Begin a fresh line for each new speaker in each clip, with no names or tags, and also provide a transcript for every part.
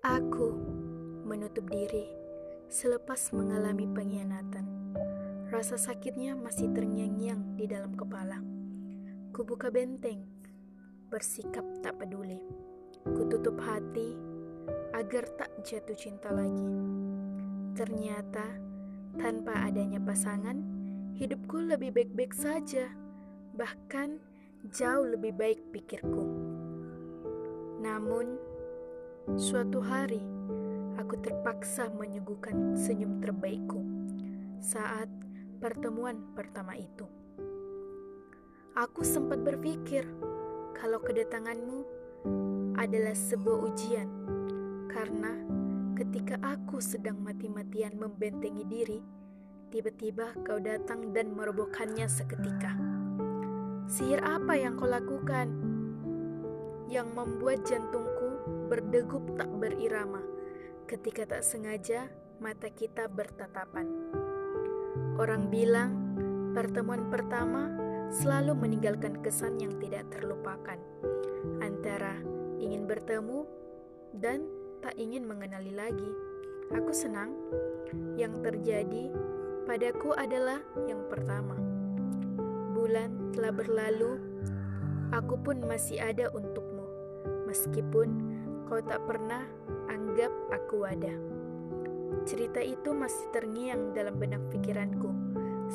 Aku menutup diri selepas mengalami pengkhianatan. Rasa sakitnya masih terngiang-ngiang di dalam kepala. Kubuka benteng, bersikap tak peduli. Kututup hati agar tak jatuh cinta lagi. Ternyata, tanpa adanya pasangan, hidupku lebih baik-baik saja. Bahkan, jauh lebih baik pikirku. Namun, suatu hari aku terpaksa menyuguhkan senyum terbaikku saat pertemuan pertama itu. Aku sempat berpikir kalau kedatanganmu adalah sebuah ujian, karena ketika aku sedang mati-matian membentengi diri, tiba-tiba kau datang dan merobohkannya seketika. Sihir apa yang kau lakukan yang membuat jantungku berdegup tak berirama? ketika tak sengaja mata kita bertatapan. Orang bilang pertemuan pertama selalu meninggalkan kesan yang tidak terlupakan antara ingin bertemu dan tak ingin mengenali lagi. Aku senang yang terjadi padaku adalah yang pertama. Bulan telah berlalu, aku pun masih ada untukmu, meskipun kau tak pernah anggap aku ada. Cerita itu masih terngiang dalam benak pikiranku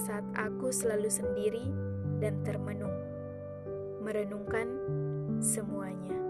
saat aku selalu sendiri dan termenung, merenungkan semuanya.